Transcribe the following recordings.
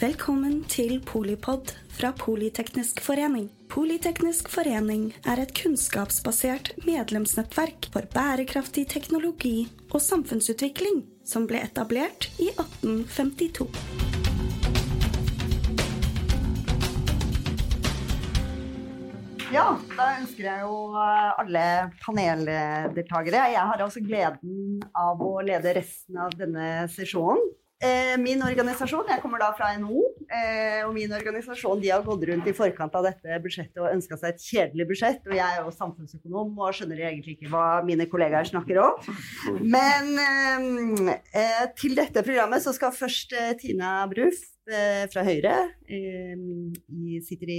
Velkommen til Polipod fra Politeknisk forening. Politeknisk forening er et kunnskapsbasert medlemsnettverk for bærekraftig teknologi og samfunnsutvikling som ble etablert i 1852. Ja, da ønsker jeg jo eh, alle paneldeltakere. Jeg har altså gleden av å lede resten av denne sesjonen. Eh, min organisasjon, jeg kommer da fra NHO, eh, og min organisasjon de har gått rundt i forkant av dette budsjettet og ønska seg et kjedelig budsjett. Og jeg er jo samfunnsøkonom og skjønner egentlig ikke hva mine kollegaer snakker om. Men eh, til dette programmet så skal først Tina Bruf fra Høyre, sitter i,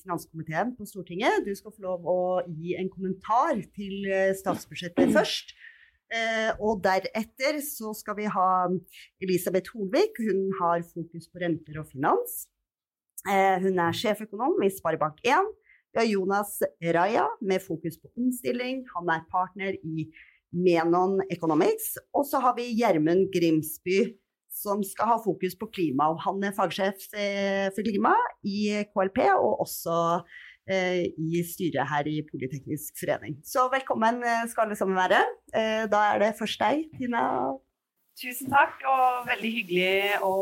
finanskomiteen på Stortinget. Du skal få lov å gi en kommentar til statsbudsjettet først. Eh, og deretter så skal vi ha Elisabeth Holvik. Hun har fokus på renter og finans. Eh, hun er sjeføkonom i Sparebank1. Vi har Jonas Raja med fokus på omstilling. Han er partner i Menon Economics. Og så har vi Gjermund Grimsby som skal ha fokus på klima. Han er fagsjef eh, for klima i KLP, og også i styret her i Politeknisk forening. Så velkommen eh, skal alle sammen være. Eh, da er det først deg, Tina. Tusen takk, og veldig hyggelig å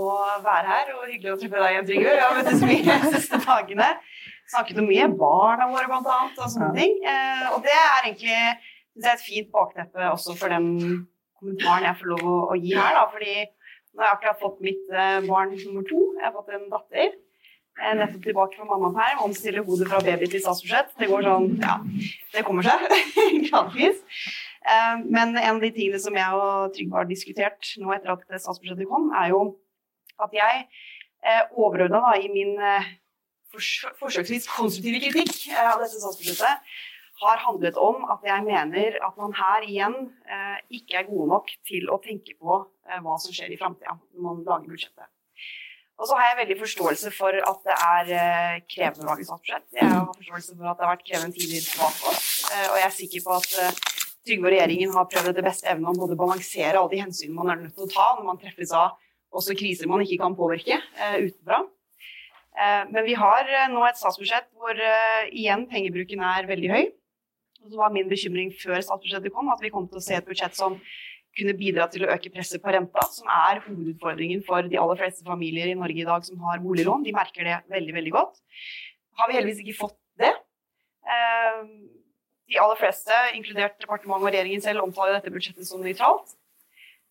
være her. Og hyggelig å treffe deg igjen, Trygve. Vi har møttes mye de siste dagene. Snakket om mye. Barna våre, blant annet, og sånne ting. Og det er egentlig det er et fint bakteppe også for den kommentaren jeg får lov å, gi her. Da. Fordi nå har jeg akkurat fått mitt barn nummer to. Jeg har fått en datter nettopp tilbake fra mammaperm, omstiller hodet fra baby til statsbudsjett. Det går sånn, ja, det kommer seg gradvis. Eh, men en av de tingene som jeg og Trygve har diskutert nå etter at statsbudsjettet kom, er jo at jeg eh, overordna i min eh, forsøksvis konstruktive kritikk av dette statsbudsjettet har handlet om at jeg mener at man her igjen ikke er gode nok til å tenke på hva som skjer i framtida når man lager budsjettet. Og så har jeg veldig forståelse for at det er eh, krevende lage statsbudsjett. Jeg har forståelse for at det har vært krevende tider bak oss. Eh, og jeg er sikker på at eh, Trygve og regjeringen har prøvd etter beste evne å både balansere alle de hensynene man er nødt til å ta når man treffes av også kriser man ikke kan påvirke utenfra. Men vi har nå et statsbudsjett hvor igjen pengebruken er veldig høy. Og så var min bekymring før statsbudsjettet kom at vi kom til å se et budsjett som kunne bidra til å øke presset på renta, som er hovedutfordringen for de aller fleste familier i Norge i dag som har boliglån. De merker det veldig, veldig godt. Har vi heldigvis ikke fått det. Eh, de aller fleste, inkludert departementet og regjeringen selv, omtaler dette budsjettet som nøytralt.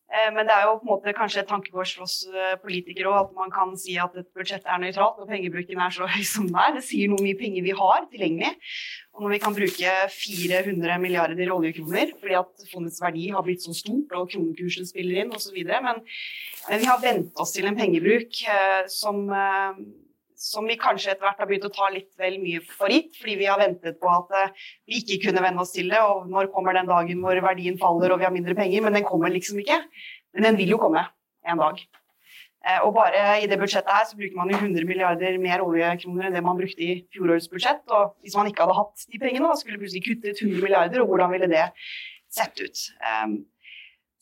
Eh, men det er jo på en måte kanskje et tankekors for oss eh, politikere at man kan si at et budsjett er nøytralt når pengebruken er så høy som den er. Det sier noe om mye penger vi har tilgjengelig. Og når vi kan bruke 400 milliarder oljekroner fordi at fondets verdi har blitt så stort og kronekursen spiller inn osv. Men, men vi har vent oss til en pengebruk eh, som som vi kanskje etter hvert har begynt å ta litt vel mye for gitt, fordi vi har ventet på at uh, vi ikke kunne venne oss til det. Og når kommer den dagen hvor verdien faller og vi har mindre penger? Men den kommer liksom ikke. Men den vil jo komme en dag. Uh, og bare i det budsjettet her så bruker man jo 100 milliarder mer oljekroner enn det man brukte i fjorårets budsjett. Og hvis man ikke hadde hatt de pengene, da skulle plutselig kuttet 100 milliarder, og hvordan ville det sett ut?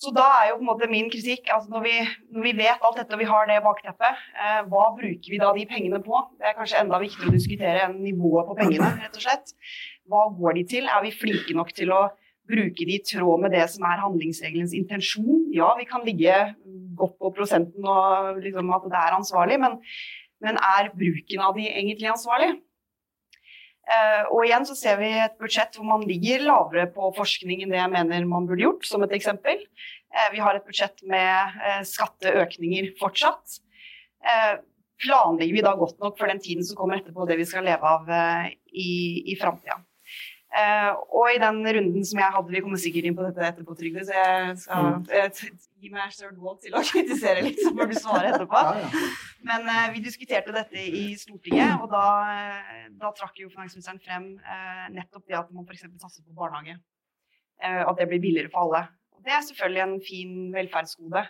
Så da er jo på en måte min kritikk altså når vi, når vi vet alt dette og vi har det bakteppet, eh, hva bruker vi da de pengene på? Det er kanskje enda viktigere å diskutere enn nivået på pengene, rett og slett. Hva går de til? Er vi flinke nok til å bruke de i tråd med det som er handlingsregelens intensjon? Ja, vi kan ligge godt på prosenten og liksom at det er ansvarlig, men, men er bruken av de egentlig ansvarlig? Uh, og igjen så ser vi et budsjett hvor man ligger lavere på forskning enn det jeg mener man burde gjort, som et eksempel. Uh, vi har et budsjett med uh, skatteøkninger fortsatt. planlegger vi da godt nok for den tiden som kommer etterpå, det vi skal leve av i, i framtida? Uh, og i den runden som jeg hadde, vi kommer sikkert inn på dette etterpå, Trygve, så jeg skal uh, gi meg sjøl lov til å kritisere litt, så får du svare etterpå. Men uh, vi diskuterte dette i Stortinget, og da, da trakk jo finansministeren frem nettopp det at man f.eks. satser på barnehage. at det blir billigere for alle. Og det er selvfølgelig en fin velferdsgode.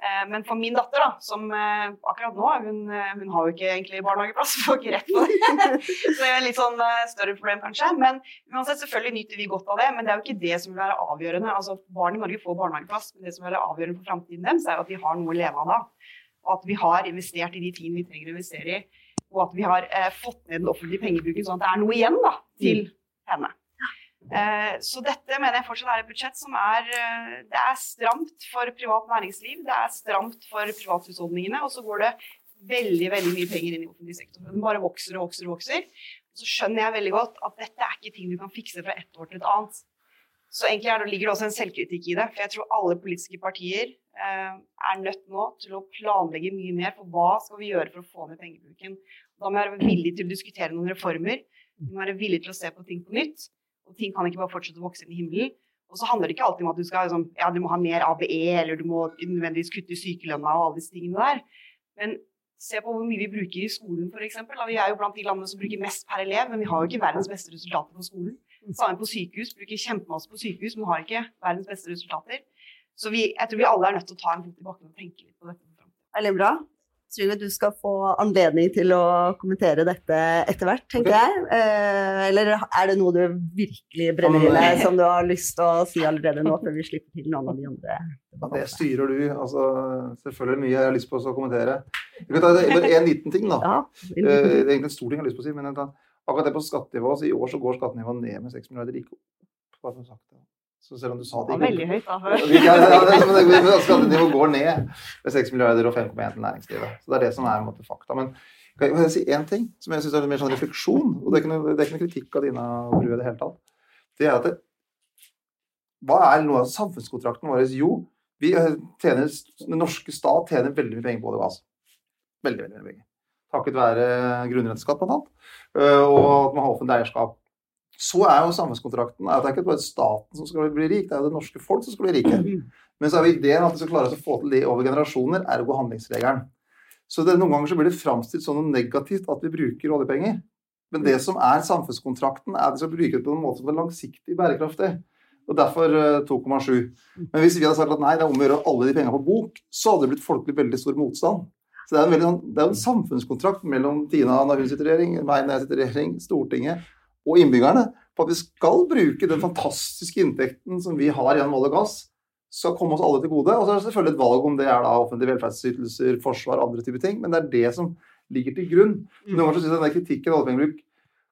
Eh, men for min datter, da, som eh, akkurat nå hun, eh, hun har jo ikke egentlig barnehageplass, får ikke rett på det. Så det er litt sånn større problem, kanskje. Men uansett, selvfølgelig nyter vi godt av det, men det er jo ikke det som vil være avgjørende. Altså, Barn i Norge får barnehageplass, men det som vil være avgjørende for framtiden deres, er at de har noe å leve av da. og at vi har investert i de tingene vi trenger å investere i. Og at vi har eh, fått ned den offentlige pengebruken, sånn at det er noe igjen da, til mm. henne. Eh, så dette mener jeg fortsatt er et budsjett som er, eh, det er stramt for privat næringsliv, det er stramt for privathusholdningene, og så går det veldig veldig mye penger inn i offentlig sektor. Den bare vokser og vokser og vokser. Så skjønner jeg veldig godt at dette er ikke ting du kan fikse fra ett år til et annet. Så egentlig det, ligger det også en selvkritikk i det. For jeg tror alle politiske partier eh, er nødt nå til å planlegge mye mer for hva skal vi gjøre for å få ned pengebruken. Da må vi være villige til å diskutere noen reformer. Vi må være villige til å se på ting på nytt. Og ting kan ikke bare fortsette å vokse inn i himmelen. Og så handler det ikke alltid om at du skal liksom, ja, du må ha mer ABE, eller du må nødvendigvis kutte i sykelønna og alle disse tingene der. Men se på hvor mye vi bruker i skolen, f.eks. Vi er jo blant de landene som bruker mest per elev, men vi har jo ikke verdens beste resultater på skolen. Samme på sykehus. Bruker kjempemasse på sykehus, men har ikke verdens beste resultater. Så vi, jeg tror vi alle er nødt til å ta en fot i bakken og tenke litt på dette. Veldig bra. Trygve, du skal få anledning til å kommentere dette etter hvert, tenker jeg. Eh, eller er det noe du virkelig brenner inne som du har lyst til å si allerede nå, før vi slipper til noen av de andre? Det styrer du. Altså, selvfølgelig mye jeg har lyst på å kommentere. Jeg kan ta en liten ting, da. Eh, det er egentlig en stor ting jeg har lyst på å si. men Akkurat det på skattenivået, så I år så går skattenivået ned med 6 milliarder, ikke opp. Så selv om du sa det Veldig høyt, da. Skattenivået går ned med 6 milliarder og 5,1 til næringslivet. Så det er det som er måte, fakta. Men kan jeg si én ting som jeg syns er mer sånn refleksjon? Og det er ikke noe, det er ikke noe kritikk av Dina bruer i det hele tatt. Det er at det, Hva er noe av samfunnskontrakten vår? Jo, vi tjener, den norske stat tjener veldig mye penger på det. Altså. Veldig, veldig, veldig penger takket være grunnrenteskatt blant annet. og at man har offentlig eierskap. Så er jo samfunnskontrakten at det er ikke bare staten som skal bli rik, det er jo det norske folk som skal bli rike. Men så er jo ideen at vi skal klare oss å få til det over generasjoner, ergo handlingsregelen. Så det, noen ganger så blir det framstilt som noe negativt at vi bruker oljepenger. Men det som er samfunnskontrakten, er at vi skal bruke det på en måte som er langsiktig bærekraftig. Og derfor 2,7. Eh, Men hvis vi hadde sagt at nei, det er om å gjøre alle de pengene på bok, så hadde det blitt folkelig veldig stor motstand. Så det er, veldig, sånn, det er en samfunnskontrakt mellom Tina når hun sitter i regjering, meg når jeg sitter i regjering, Stortinget og innbyggerne på at vi skal bruke den fantastiske inntekten som vi har gjennom olje og gass, skal komme oss alle til gode. Og så er det selvfølgelig et valg om det er da offentlige velferdsytelser, forsvar, andre typer ting. Men det er det som ligger til grunn. Så noen ganger syns jeg denne kritikken av oljepengebruk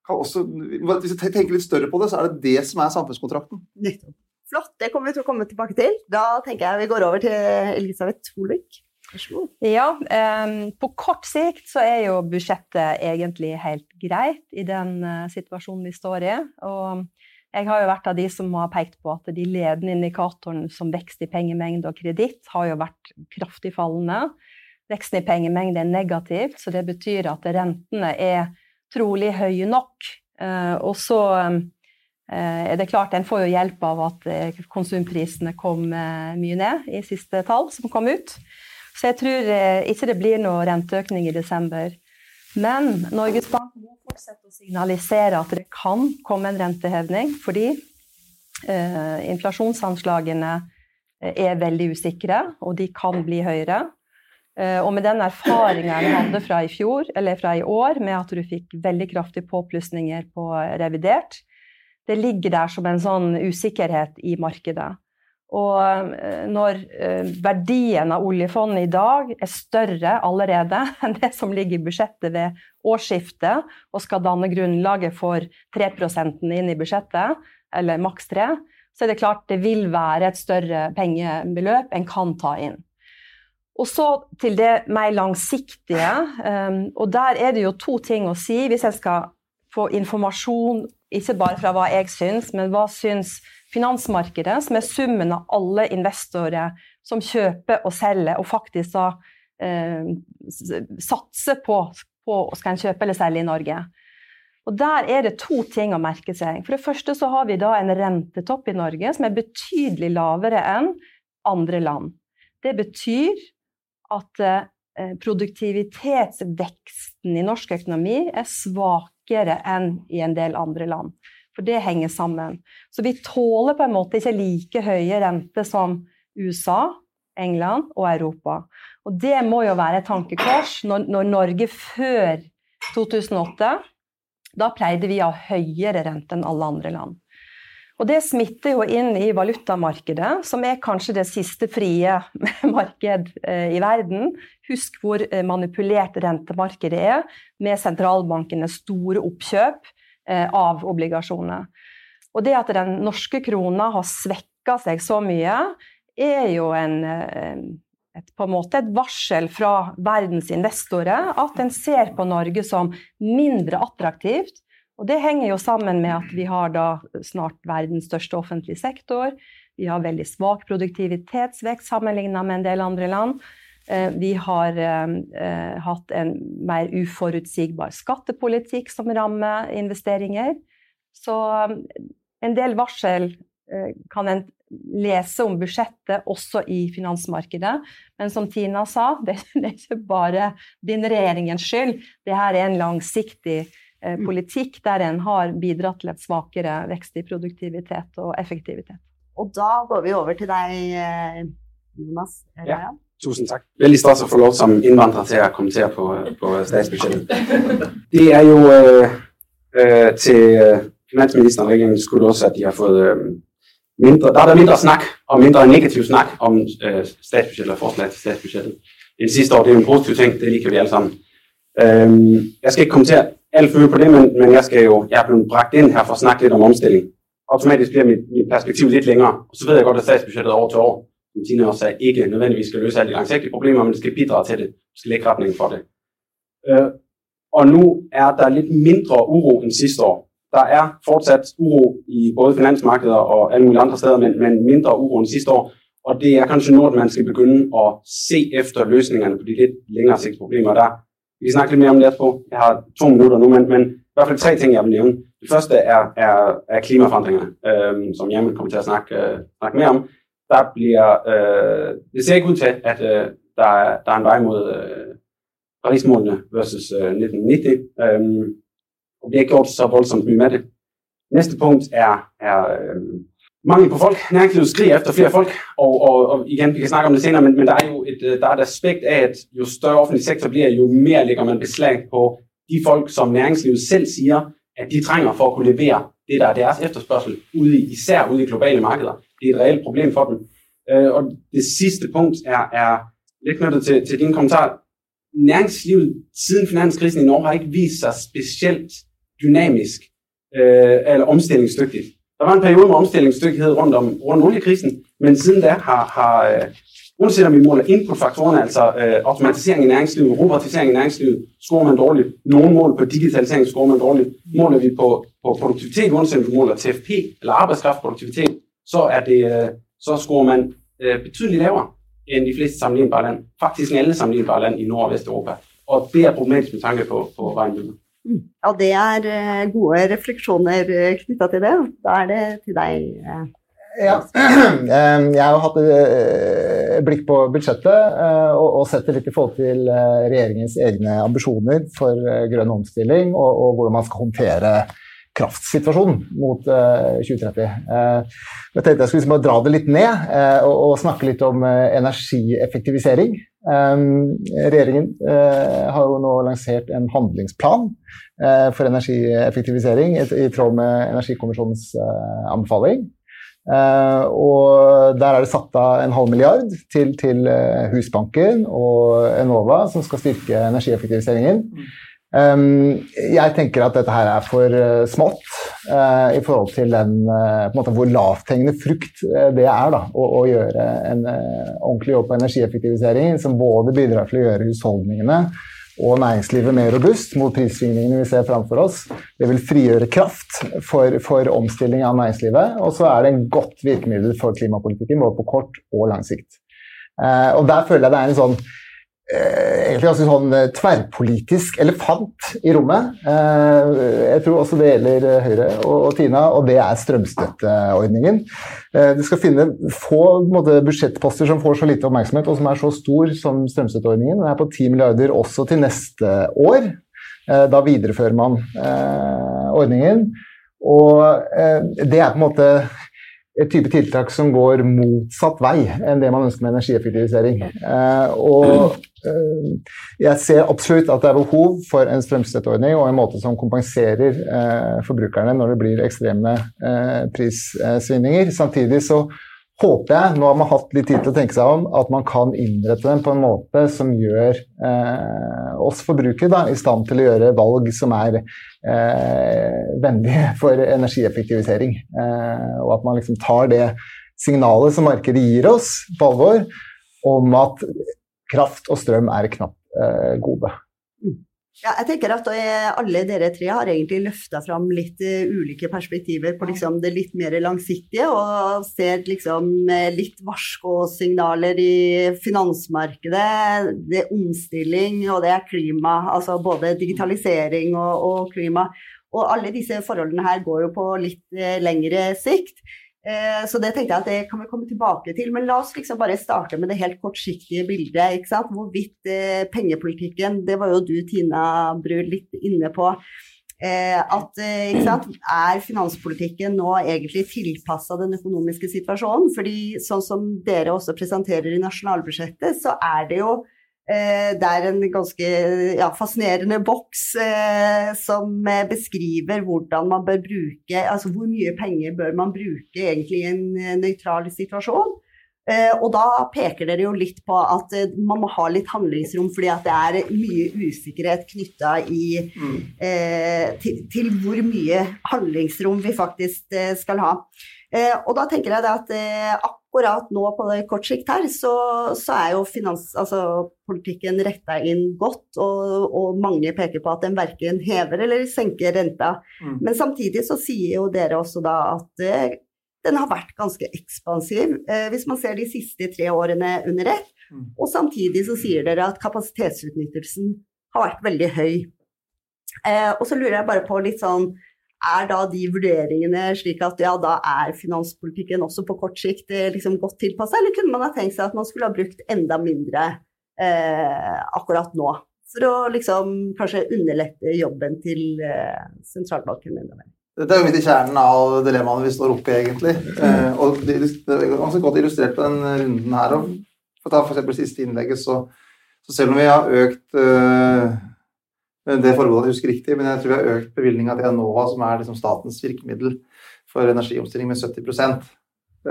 kan også Hvis jeg tenker litt større på det, så er det det som er samfunnskontrakten. Flott. Det kommer vi til å komme tilbake til. Da tenker jeg vi går over til Elisabeth Holvik. Ja, um, på kort sikt så er jo budsjettet egentlig helt greit i den uh, situasjonen vi står i. Og jeg har jo vært av de som har pekt på at de ledende indikatorene som vekst i pengemengde og kreditt har jo vært kraftig fallende. Veksten i pengemengde er negativt, så det betyr at rentene er trolig høye nok. Uh, og så um, er det klart En får jo hjelp av at konsumprisene kom mye ned i siste tall som kom ut. Så jeg tror eh, ikke det blir noe renteøkning i desember. Men Norges Bank må fortsette å signalisere at det kan komme en renteheving, fordi eh, inflasjonsanslagene eh, er veldig usikre, og de kan bli høyere. Eh, og med den erfaringa en hadde fra i fjor, fra i år, med at du fikk veldig kraftige påplussinger på revidert, det ligger der som en sånn usikkerhet i markedet. Og eh, når eh, verdien av oljefondet i dag er større allerede enn det som ligger i budsjettet ved årsskiftet, og skal danne grunnlaget for 3 inn i budsjettet, eller maks 3 så er det klart det vil være et større pengebeløp en kan ta inn. Og så til det mer langsiktige. Eh, og der er det jo to ting å si. Hvis jeg skal få informasjon, ikke bare fra hva jeg syns, men hva syns finansmarkedet, som er summen av alle investorer som kjøper og selger, og faktisk da eh, satser på, på skal en kjøpe eller selge i Norge. Og Der er det to ting å merke seg. For det første så har vi da en rentetopp i Norge som er betydelig lavere enn andre land. Det betyr at eh, produktivitetsveksten i norsk økonomi er svakere enn i en del andre land. For det henger sammen. Så vi tåler på en måte ikke like høye renter som USA, England og Europa. Og det må jo være et tankekors når, når Norge før 2008 Da pleide vi å ha høyere rente enn alle andre land. Og det smitter jo inn i valutamarkedet, som er kanskje det siste frie marked eh, i verden. Husk hvor eh, manipulert rentemarkedet er, med sentralbankenes store oppkjøp av obligasjoner. Og det at den norske krona har svekka seg så mye, er jo en, et, på en måte et varsel fra verdens investorer at en ser på Norge som mindre attraktivt og det henger jo sammen med at vi har da snart verdens største offentlige sektor. Vi har veldig svak produktivitetsvekst sammenlignet med en del andre land. Eh, vi har eh, hatt en mer uforutsigbar skattepolitikk som rammer investeringer. Så eh, en del varsel kan en lese om budsjettet også i finansmarkedet. Men som Tina sa, det er ikke bare din regjeringens skyld. Dette er en langsiktig Eh, mm. politikk der en har bidratt til et svakere vekst i produktivitet og effektivitet. Og da går vi over til deg, Jonas Jonas. Ja. Tusen takk. Veldig stas å få lov som innvandrer til å kommentere på, på statsbudsjettet. Det er jo øh, øh, til finansministeren og regjeringen skulle også at de har fått øh, mindre Der er der mindre snakk og mindre negativ snakk om øh, statsbudsjettet og forslag til statsbudsjettet enn siste år. Det er jo en positiv ting, det liker vi alle sammen. Um, jeg skal ikke kommentere alt mye på det, men, men jeg, skal jo, jeg er blevet brakt inn her for å snakke litt om omstilling. Automatisk blir mitt, mitt perspektiv litt lengre. Og så ved jeg godt, at statsbudsjettet er år til år, Tine også ikke nødvendigvis skal løse alle de langsigtede problemer, men det skal bidrage til det. Det skal lægge retningen for det. Øh, og nu er der lidt mindre uro end sidste år. Der er fortsat uro i både finansmarkeder og alle mulige andre steder, men, men mindre uro end sidste år. Og det er kanskje nu, man skal begynde at se efter løsningerne på de lidt længere sigtsproblemer. Der vi kan snakke lidt mere om det på. Jeg har to minutter nu, men, men i hvert fald tre ting, jeg vil nævne. Det første er, er, er klimaforandringerne, øh, som jeg vil komme til at snakke, øh, snakke mere om. Der bliver, øh, det ser ikke ud til, at øh, der, er, der er en vej mod øh, Paris-målene versus øh, 1990. Øh, og det er gjort så voldsomt mye med det. Næste punkt er, er øh, mangel på folk. Næringslivet skriger efter flere folk, og, og, og igen, vi kan snakke om det senere, men, men der er jo et, øh, der er et aspekt af, at jo større offentlig sektor bliver, jo mere lægger man beslag på de folk, som næringslivet selv siger, at de trænger for at kunne levere det, der er deres efterspørgsel, ude i, især ude i globale markeder. Er et reelt problem for dem. Øh, og det sidste punkt er, er lidt knyttet til, til din kommentar. Næringslivet siden finanskrisen i Norge har ikke vist sig specielt dynamisk øh, eller omstillingsdygtigt. Der var en periode med omstillingsdygtighed rundt om, rundt oliekrisen, men siden da har, har øh, uanset om vi måler inputfaktorerne, altså øh, automatisering i næringslivet, robotisering i næringslivet, scorer man dårligt. Nogle mål på digitalisering scorer man dårligt. Måler vi på, på produktivitet, uanset om vi måler TFP eller arbejdskraftproduktivitet, så, er det, øh, så scorer man betydelig betydeligt lavere enn de fleste sammenlignbare land. Faktisk alle sammenlignbare land i Nord- og Vesteuropa. Og det er problematisk med tanke på, på veien videre. Mm. Ja, det er eh, gode refleksjoner knytta til det. Da er det til deg. Ja. Jeg har hatt blikk på budsjettet og sett det litt i forhold til regjeringens egne ambisjoner for grønn omstilling og, og hvordan man skal håndtere kraftsituasjonen mot 2030. Jeg tenkte jeg skulle liksom dra det litt ned og, og snakke litt om energieffektivisering. Regjeringen uh, har jo nå lansert en handlingsplan uh, for energieffektivisering i, tråd med Energikommisjonens uh, anbefaling. og Der er det satt av en halv milliard til, til Husbanken og Enova, som skal styrke energieffektiviseringen. Mm. Um, jeg tenker at dette her er for uh, smått uh, i forhold til den, uh, måte, hvor lavthengende frukt det er da, å, å, gjøre en ordentlig jobb på energieffektivisering som både bidrar til å gjøre husholdningene og næringslivet mer robust mot prissvingningene vi ser framfor oss. Det vil frigjøre kraft for, for omstilling av næringslivet, og så er det en godt virkemiddel for klimapolitikken både på kort og lang sikt. og Der føler jeg det er en sånn Eh, egentlig ganske sånn eh, tverrpolitisk elefant i rommet. Eh, jeg tror også det gjelder Høyre og Tina, og det er strømstøtteordningen. Du skal finne få måte, budsjettposter som får så lite oppmerksomhet, og som er så stor som strømstøtteordningen. Den er på 10 milliarder også til neste år. Da viderefører man ordningen. Og det er på en måte et type tiltak som går motsatt vei enn det man ønsker med energieffektivisering. Eh, og eh, jeg ser absolutt at det er behov for en strømstøtteordning og en måte som kompenserer eh, forbrukerne når det blir ekstreme prissvinninger prissvingninger. Samtidig så håper jeg, nå har man hatt litt tid til å tenke seg om, at man kan innrette den på en måte som gjør eh, oss forbrukere da, i stand til å gjøre valg som er eh, vennlige for energieffektivisering. Eh, og at man liksom tar det signalet som markedet gir oss på alvor, om at kraft og strøm er knapt eh, gode. Ja, jeg tenker at eh, alle dere tre har egentlig løfta fram litt uh, ulike perspektiver på liksom, det litt mer langsiktige, og ser liksom uh, litt varskosignaler i finansmarkedet. Det er omstilling, og det er klima. Altså både digitalisering og, og klima. Og alle disse forholdene her går jo på litt uh, lengre sikt. Eh, så det tenkte jeg at det kan vi komme tilbake til. Men la oss liksom bare starte med det helt kortsiktige bildet. ikke sant? Hvorvidt eh, pengepolitikken, det var jo du Tina Bru litt inne på. Eh, at ikke sant, Er finanspolitikken nå egentlig tilpassa den økonomiske situasjonen? Fordi sånn som dere også presenterer i nasjonalbudsjettet, så er det jo det er en ganske ja, fascinerende boks eh, som eh, beskriver hvordan man bør bruke Altså hvor mye penger bør man bruke egentlig i en eh, nøytral situasjon. Eh, og da peker dere jo litt på at eh, man må ha litt handlingsrom, fordi at det er mye usikkerhet knytta mm. til, til, hvor mye handlingsrom vi faktisk skal ha. og da tenker jeg at akkurat nå på det kort sikt her, så, så er jo finans, altså, politikken retta inn godt, og, og, mange peker på at den verken hever eller senker renta. Mm. Men samtidig så sier jo dere også da at eh, den har vært ganske ekspansiv, eh, hvis man ser de siste tre årene under ett. Mm. Og samtidig så sier dere at kapasitetsutnyttelsen har vært veldig høy. Eh, og så lurer jeg bare på litt sånn er da de vurderingene slik at ja, da er finanspolitikken også på kort sikt eh, liksom godt tilpassa, eller kunne man ha tenkt seg at man skulle ha brukt enda mindre eh, akkurat nå? For å liksom kanskje underlette jobben til eh, sentralbanken enda mer. Dette er jo midt i kjernen av dilemmaene vi står oppe i, egentlig. Eh, og det er ganske godt illustrert på den runden her. Og for å ta f.eks. siste innlegget, så, så selv om vi har økt eh, det forbeholdet jeg husker riktig, men jeg tror vi har økt bevilgninga til Enova, som er liksom statens virkemiddel for energiomstilling, med 70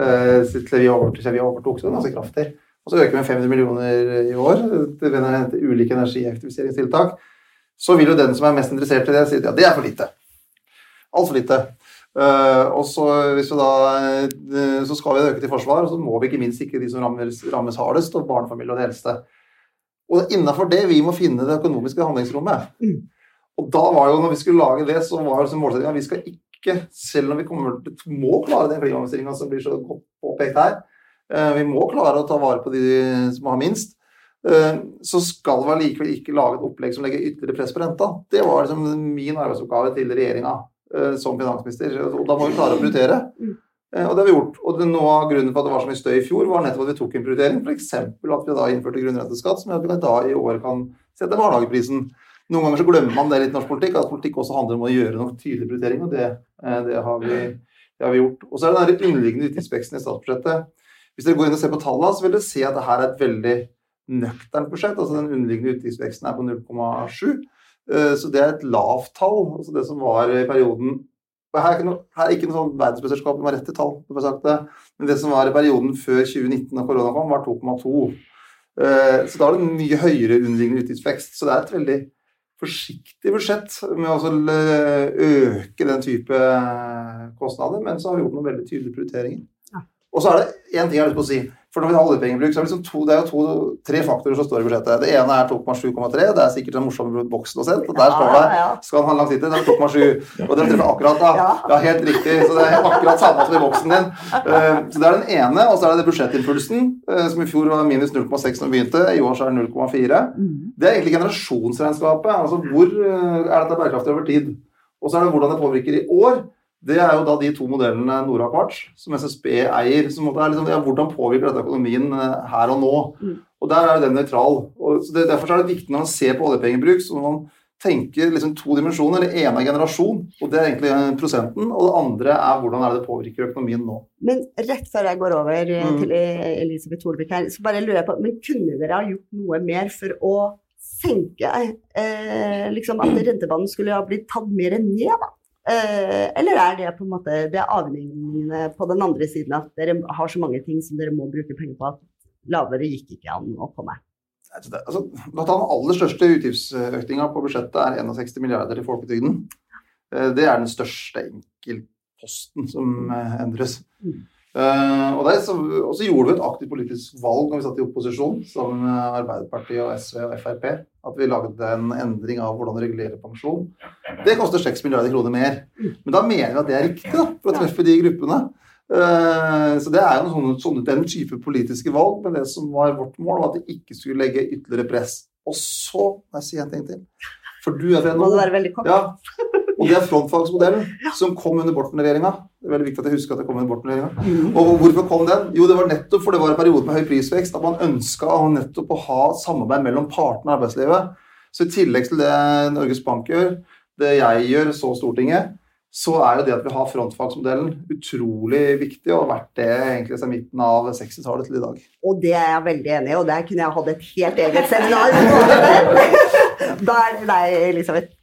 eh, til vi overtok, vi overtok så ganske kraftig. Og så øker vi med 500 millioner i år til ulike energieffektiviseringstiltak. Så vil jo den som er mest interessert i det, si at ja, det er for lite. Altfor lite. Uh, og så, hvis vi da, uh, så skal vi øke til forsvar, og så må vi ikke minst sikre de som rammes, rammes hardest, og barnefamilier og det eldste. Og innafor det vi må finne det økonomiske handlingsrommet. Mm. Og da var jo, når vi skulle lage det, så var liksom målsettinga vi skal ikke, selv om vi kommer må klare den klimaomstillinga som blir så godt påpekt her, eh, vi må klare å ta vare på de som har minst, eh, så skal vi allikevel ikke lage et opplegg som legger ytterligere press på renta. Det var liksom min arbeidsoppgave til regjeringa eh, som finansminister. Og da må vi klare å prioritere. Eh, og det har vi gjort. Og noe av grunnen for at det var så mye støy i fjor, var nettopp at vi tok en prioritering. F.eks. at vi da innførte grunnrenteskatt, som gjør at vi da i år kan sette barnehageprisen. Noen ganger så glemmer man det litt i norsk politikk, at politikk også handler om å gjøre noen tydelige prioriteringer. Og det, eh, det, har vi, det, har vi, gjort. Og så er det den underliggende utgiftsveksten i statsbudsjettet. Hvis dere går inn og ser på tallene, så vil dere se at det her er et veldig nøkternt budsjett. altså Den underliggende utgiftsveksten er på 0,7. Eh, så det er et lavt tall. altså Det som var i perioden her er ikke noe, her er ikke noe sånn verdensmesterskap med rette tall, det. men det som var i perioden før 2019 og korona kom, var 2,2. Eh, så da er det en mye høyere underliggende utgiftsvekst. Så det er et veldig forsiktig budsjett med å øke den type kostnader, men så har vi gjort noen veldig tydelige prioriteringer. Og så er det én ting jeg har lyst til å si. For når vi har oljepengebruk, så er det, liksom to, det er jo to, tre faktorer som står i budsjettet. Det ene er 2,7,3. Det er sikkert den morsomme boksen å se. Og der står det skal han ha langsiktig, det er 2,7. Og den treffer akkurat, da. Ja, helt riktig. Så det er akkurat samme som i boksen din. Eh, så det er den ene. Og så er det budsjettimpulsen, eh, som i fjor var minus 0,6 når vi begynte. I år så er det 0,4. Mm. Det er egentlig generasjonsregnskapet. Altså hvor eh, er dette bærekraftig over tid? Og så er det hvordan det påvirker i år. Det er jo da de to modellene Nora Quartz, som SSB eier. som er liksom, ja, Hvordan påvirker dette økonomien eh, her og nå? Mm. Og Der er den nøytral. Og det, derfor er det viktig når man ser på oljepengebruk, så man tenker liksom to dimensjoner. Det ene er generasjon, og det er egentlig prosenten. Og det andre er hvordan er det det påvirker økonomien nå. Men rett før jeg går over eh, Mm. til Elisabeth Holvik her, så bare lurer jeg på Men kunne dere ha gjort noe mer for å senke eh, liksom At rentebanen skulle ha blitt tatt mer ned, da? Eh, eller er det på en måte det er avhengende på den andre siden at dere har så mange ting som dere må bruke penger på at lavere gikk ikke an å komme? Altså, det- altså, blant Den aller største utgiftsøkninga på budsjettet er 61 milliarder i folketrygden. Eh, Det er den største enkeltposten som eh, endres. Mm. Eh, og, det, så, og så gjorde vi et aktivt politisk valg når vi satt i opposisjon sammen med Arbeiderpartiet og SV og Frp. At vi laget en endring av hvordan regulere pensjon. Det koster 6 milliarder kroner mer. Men da mener vi at det er riktig da, for å treffe de gruppene. Uh, Så det er jo sånne, sånne, den type politiske valg, men det som var vårt mål, var at det ikke skulle legge ytterligere press. Og så må jeg si en ting til. For du er fra NHO. Ja. Og det er frontfagsmodellen som kom under Borten-regjeringa. Det er veldig viktig at jeg husker at det kom under Borten-regjeringa. Mm. Og hvorfor kom den? Jo, det var nettopp for det var en periode med høy prisvekst at man ønska nettopp å ha samarbeid mellom partene i arbeidslivet. Så i tillegg til det Norges Bank gjør, det jeg gjør, så Stortinget, så er jo det at vi har frontfagsmodellen utrolig viktig, og har vært det egentlig siden midten av 60-tallet til i dag. Og det er jeg veldig enig i, og der kunne jeg hatt et helt eget seminar. Da er det deg, Elisabeth.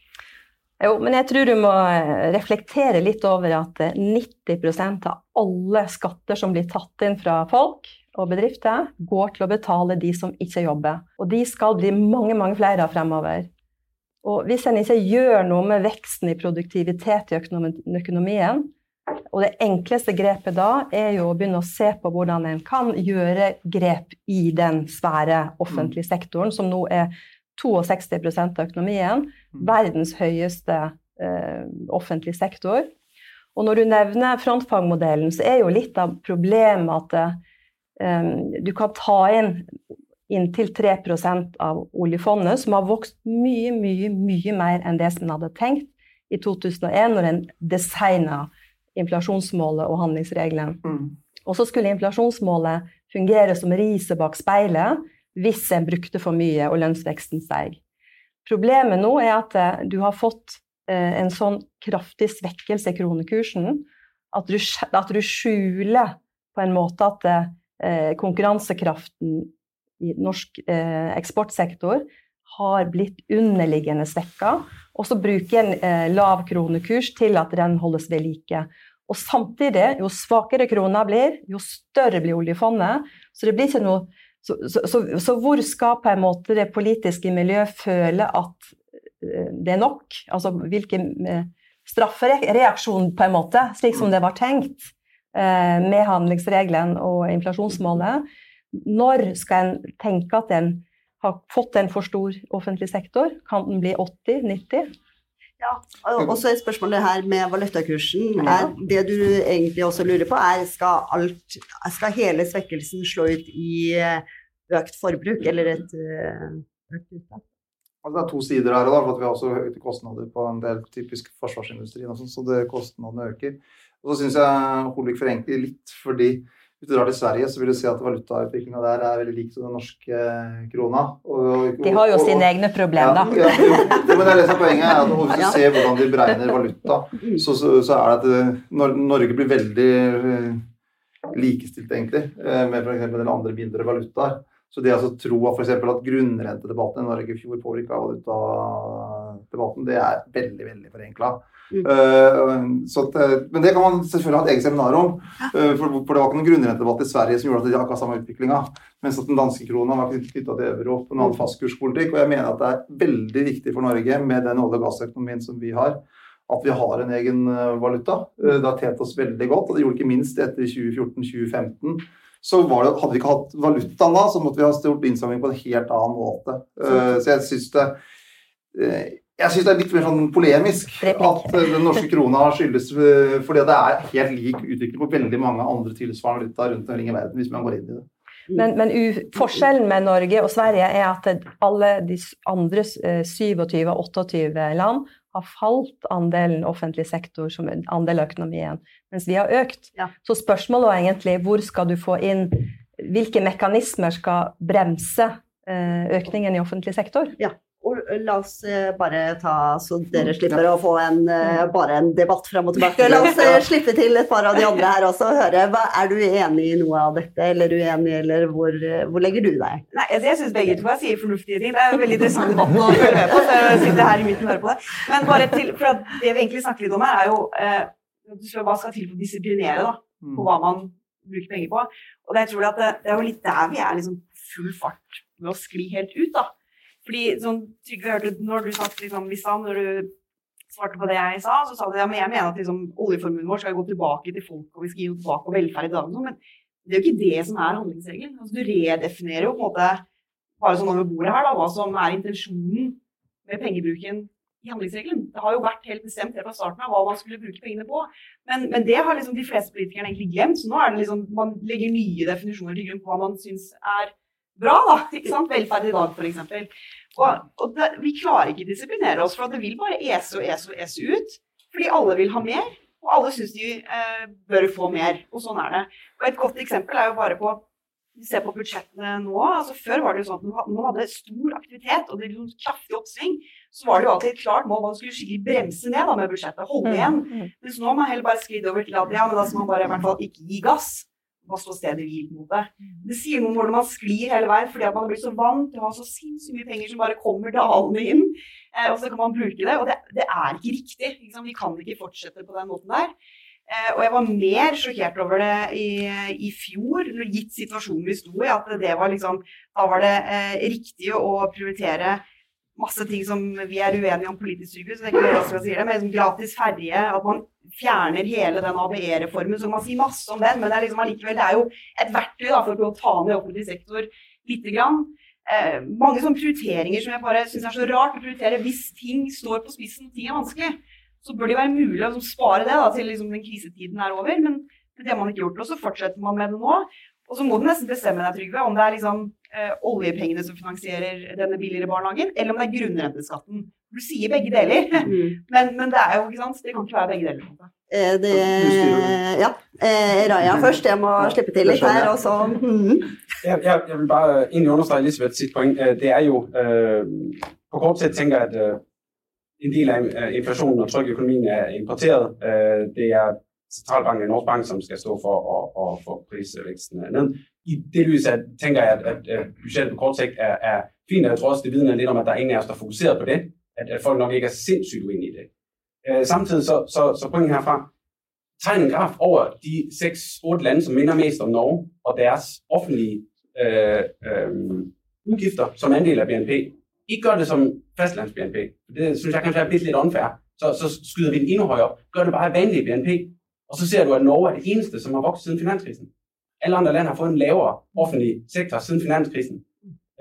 Jo, men jeg tror du må eh, reflektere litt over at eh, 90% av alle skatter som blir tatt inn fra folk og bedrifter, går til å betale de som ikke jobber. Og de skal bli mange, mange flere av fremover. Og hvis en ikke gjør noe med veksten i produktivitet i økonomien, og det enkleste grepet da er jo å begynne å se på hvordan en kan gjøre grep i den svære offentlige sektoren, som nå er 62% av økonomien, verdens høyeste eh, offentlig sektor. Og når du nevner frontfagmodellen, så er jo litt av problemet at eh, du kan ta inn inntil 3% av oljefondet, som har vokst mye, mye, mye mer enn det som en hadde tenkt i 2001, når en designa inflasjonsmålet og handlingsregelen. Og så skulle inflasjonsmålet fungere som riset bak speilet hvis en brukte for mye og lønnsveksten steg. Problemet nå er at eh, du har fått eh, en sånn kraftig svekkelse i kronekursen at du, at du skjuler på en måte at eh, konkurransekraften i norsk eh, eksportsektor har blitt underliggende svekka. Og så bruker en eh, lav kronekurs til at den holdes ved like. Og samtidig, jo svakere krona blir, jo større blir oljefondet. Så det blir ikke noe så, så, så, så hvor skal på en måte det politiske miljøet føle at eh, det er nok? Altså hvilken eh, straffereaksjon, på en måte, slik som det var tenkt eh, med handlingsregelen og inflasjonsmålet. Når skal en tenke at en har fått en for stor offentlig sektor? Kan den bli 80-90? Ja, og så er spørsmålet her med valutakursen. Er det du egentlig også lurer på, er skal, alt, skal hele svekkelsen slå ut i økt forbruk eller et eh, økt uttak? Altså, det er to sider her, da, for vi har også høye kostnader på en del typisk forsvarsindustrien, og sånn, så det, kostnadene øker. Og så syns jeg Holvik forenkler litt, fordi hvis du drar til Sverige, så vil du se at valutautviklinga der er veldig lik den norske krona. Og, De har jo og- sine egne problemer, da. Ja, ja, jo, men det er det som er poenget. er at Hvis du Ja. ser hvordan de beregner valuta, så, så, så er det at eh, Nor- Norge blir veldig eh, likestilt, egentlig, eh, med f.eks. en del andre mindre valutaer. Så det altså tro at, eksempel, at grunnrentedebatten i Norge i fjor påvirka valutadebatten, det er veldig, veldig forenkla. Mm. men det kan man selvfølgelig ha et eget seminar om. Uh, for, for det var ikke noen grunnrentedebatt i Sverige som gjorde at de akkurat samme utviklinga. Mens at den danske krona var knytta til euro på en annen fastkurspolitikk. Og jeg mener at det er veldig viktig for Norge med den olje- og gassøkonomien som vi har, at vi har en egen valuta. Det har tjent oss veldig godt, og det gjorde ikke minst etter 2014-2015. Så det, hadde vi ikke hatt valutaen da, så måtte vi ha gjort innsamling på en helt annen måte. Uh, Så jeg syns det uh, jeg synes det er litt mer sånn polemisk at eh, den norske krona skyldes fordi det er helt lik utvikling på veldig mange andre tilsvarende valutaer rundt omkring i verden, hvis man går inn i det. Men, men forskjellen med Norge og Sverige er at alle de andre eh, 27-28 land har falt andelen offentlig sektor som andel av økonomien, mens vi har økt. Ja. Så spørsmålet var egentlig hvor skal du få inn Hvilke mekanismer skal bremse eh, økningen i offentlig sektor? Og la oss bare ta, så dere slipper å få en, eh, bare en debatt fram og tilbake. La oss slippe til et par av de andre her også og høre. Hva, er du enig i noe av dette, eller uenig, eller hvor, hvor legger du deg? Nei, altså jeg syns begge to jeg sier fornuftige ting. Det er veldig interessant debatt å følge med på. så jeg sitter her i midten og hører på det. Men bare til, for at det vi egentlig snakker litt om her, er jo eh, hva skal til for å disiplinere da, Mm. på hva man bruker penger på. Og det, jeg tror at det, det er jo litt der vi er liksom full fart med å skli helt ut. da. Fordi sånn, Trygve hørte når du snakket liksom, i stad, når du svarte på det jeg sa, så sa du ja, men jeg mener at liksom, oljeformuen vår skal gå tilbake til folk, og vi skal gi noe tilbake og velferd i dag. sånn, Men det er jo ikke det som er handlingsregelen. Altså, du redefinerer jo på en måte bare sånn over bordet her da, hva som er intensjonen med pengebruken i handlingsregelen. Det har jo vært helt bestemt helt fra starten av hva man skulle bruke pengene på. Men, men det har liksom de fleste politikerne egentlig glemt. Så nå er det liksom, man legger nye definisjoner til grunn på hva man syns er bra. da, ikke sant? Velferd i dag, f.eks. Og, og det, vi klarer ikke å disiplinere oss, for det vil bare ese og ese og ese ut. Fordi alle vil ha mer, og alle syns de eh, bør få mer. Og sånn er det. Og Et godt eksempel er jo bare på vi ser på budsjettene nå, altså Før var det jo sånn at man hadde stor aktivitet og det ble sånn kraftig oppsving, så var det jo alltid et klart mål man skulle skikkelig bremse ned da med budsjettet. Holde igjen. Mm. Mens nå har man heller bare sklidd over til at ja, men da skal man bare i hvert fall ikke gi gass. Bare står stedet hvil på en måte. Det sier noe om hvordan man sklir hele veien fordi at man har blitt så vant til å ha så sinnssykt mye penger som bare kommer dalende inn. Eh, og så kan man bruke det. Og det, det er ikke riktig. Liksom. Vi kan ikke fortsette på den måten der. Eh, og jeg var mer sjokkert over det i, i fjor, gitt situasjonen vi sto i. At det var liksom Da var det eh, riktig å prioritere masse ting som vi er uenige om politisk sykehus, det er ikke det jeg sier det, men liksom gratis ferje, at man fjerner hele den ABE-reformen, så kan man si masse om den, men det er liksom allikevel, det er jo et verktøy da, for å ta ned offentlig sektor lite grann. Eh, mange sånne prioriteringer som jeg bare syns er så rart å prioritere hvis ting står på spissen ting er vanskelig. Så bør det jo være mulig å liksom spare det da, til liksom den krisetiden er over, men det har man ikke gjort. Og så fortsetter man med det nå. Og så må du nesten bestemme deg, Trygve, om det er liksom eh, oljepengene som finansierer denne billigere barnehagen, eller om det er grunnrenteskatten. Du sier begge deler, men, men det er jo ikke sant, det kan ikke være begge deler. Eh, det, ja. Eh, Raja først. Jeg må slippe til litt her. Og så mm. Jeg, jeg, jeg vil bare egentlig understrege Elisabeth sitt poeng. Øh, Det er jo eh, På kort sett tenker jeg at øh, en del av øh, inflasjonen og trykk i økonomien er importert. Det er sentralbanken Norsk Bank som skal stå for å, å få prisveksten ned. I det lyset tenker jeg at, at, budsjettet på kort sikt er, er fint. Jeg tror også det vitner litt om at det er ingen av oss som er fokusert på det. At, at folk nok ikke er sindssygt uenige i det. Øh, Samtidig så, så, så poenget herfra tegn en graf over de seks-otte lande som minder mest om Norge, og deres offentlige øh, øh, udgifter som andel av BNP. Ikke gør det som fastlands-BNP. Det synes jeg kanskje er lidt unfair. Så, så skyder vi den endnu høyere opp. Gør det bare i vanlig BNP. Og så ser du at Norge er det eneste som har vokset siden finanskrisen. Alle andre lande har fått en lavere offentlig sektor siden finanskrisen.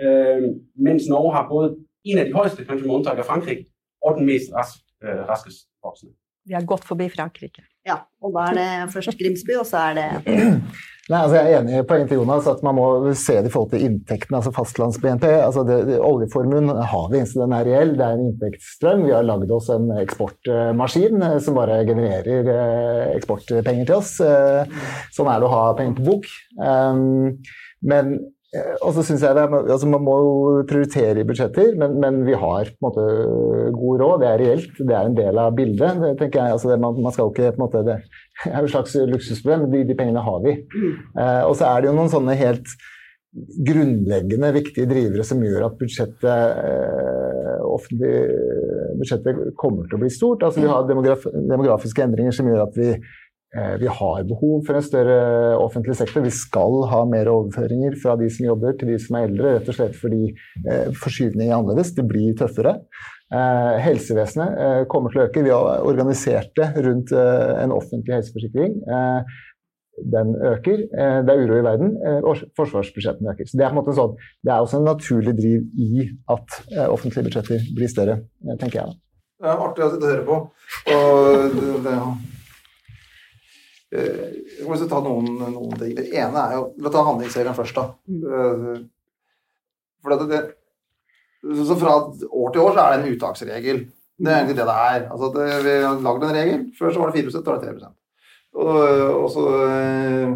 Øh, mens Norge har både en av de høyeste, kanskje med unntak av Frankrike, og den mest rask, øh, raskest voksne. Vi har gått forbi Frankrike. Ja, og da er det først Grimsby, og så er det Nei, altså Jeg er enig i poenget til Jonas, at man må se det i forhold til inntektene, altså fastlands-BNP. altså det, det, Oljeformuen har vi, så den er reell. Det er en inntektsstrøm. Vi har lagd oss en eksportmaskin eh, som bare genererer eh, eksportpenger til oss. Eh, Sånn er det å ha penger på bok. Um, Men og så synes jeg det, altså Man må jo prioritere i budsjetter, men, men vi har på en måte god råd. Det er reelt, det er en del av bildet. Det tenker jeg, altså det, man, man skal ikke på en måte, Det er jo et slags luksusproblem, men de, de pengene har vi. Eh, og så er det jo noen sånne helt grunnleggende viktige drivere som gjør at budsjettet, eh, offentlig budsjettet kommer til å bli stort. Altså Vi har demografiske endringer som gjør at vi, eh, vi har behov for en større offentlig sektor. Vi skal ha mer overføringer fra de som jobber til de som er eldre, rett og slett fordi eh, forskyvningen er annerledes. Det blir tøffere. Eh, helsevesenet eh, kommer til å øke. Vi har organisert det rundt eh, en offentlig helseforsikring. Eh, den øker. Eh, det er uro i verden. eh, og forsvarsbudsjettene øker. Så Det er en sånn, det er også en naturlig driv i at eh, offentlige budsjetter blir større, eh, tenker jeg. Det er artig å sitte og høre på. Og det, Eh, jeg må ta noen, noen ting. Det ene er jo La oss ta handlingsserien først, da. Eh, For det, så fra år til år så er det en uttaksregel. Det er egentlig det det er. Altså det, vi har lagd en regel. Før så var det 4 så er det 3 og, og så eh,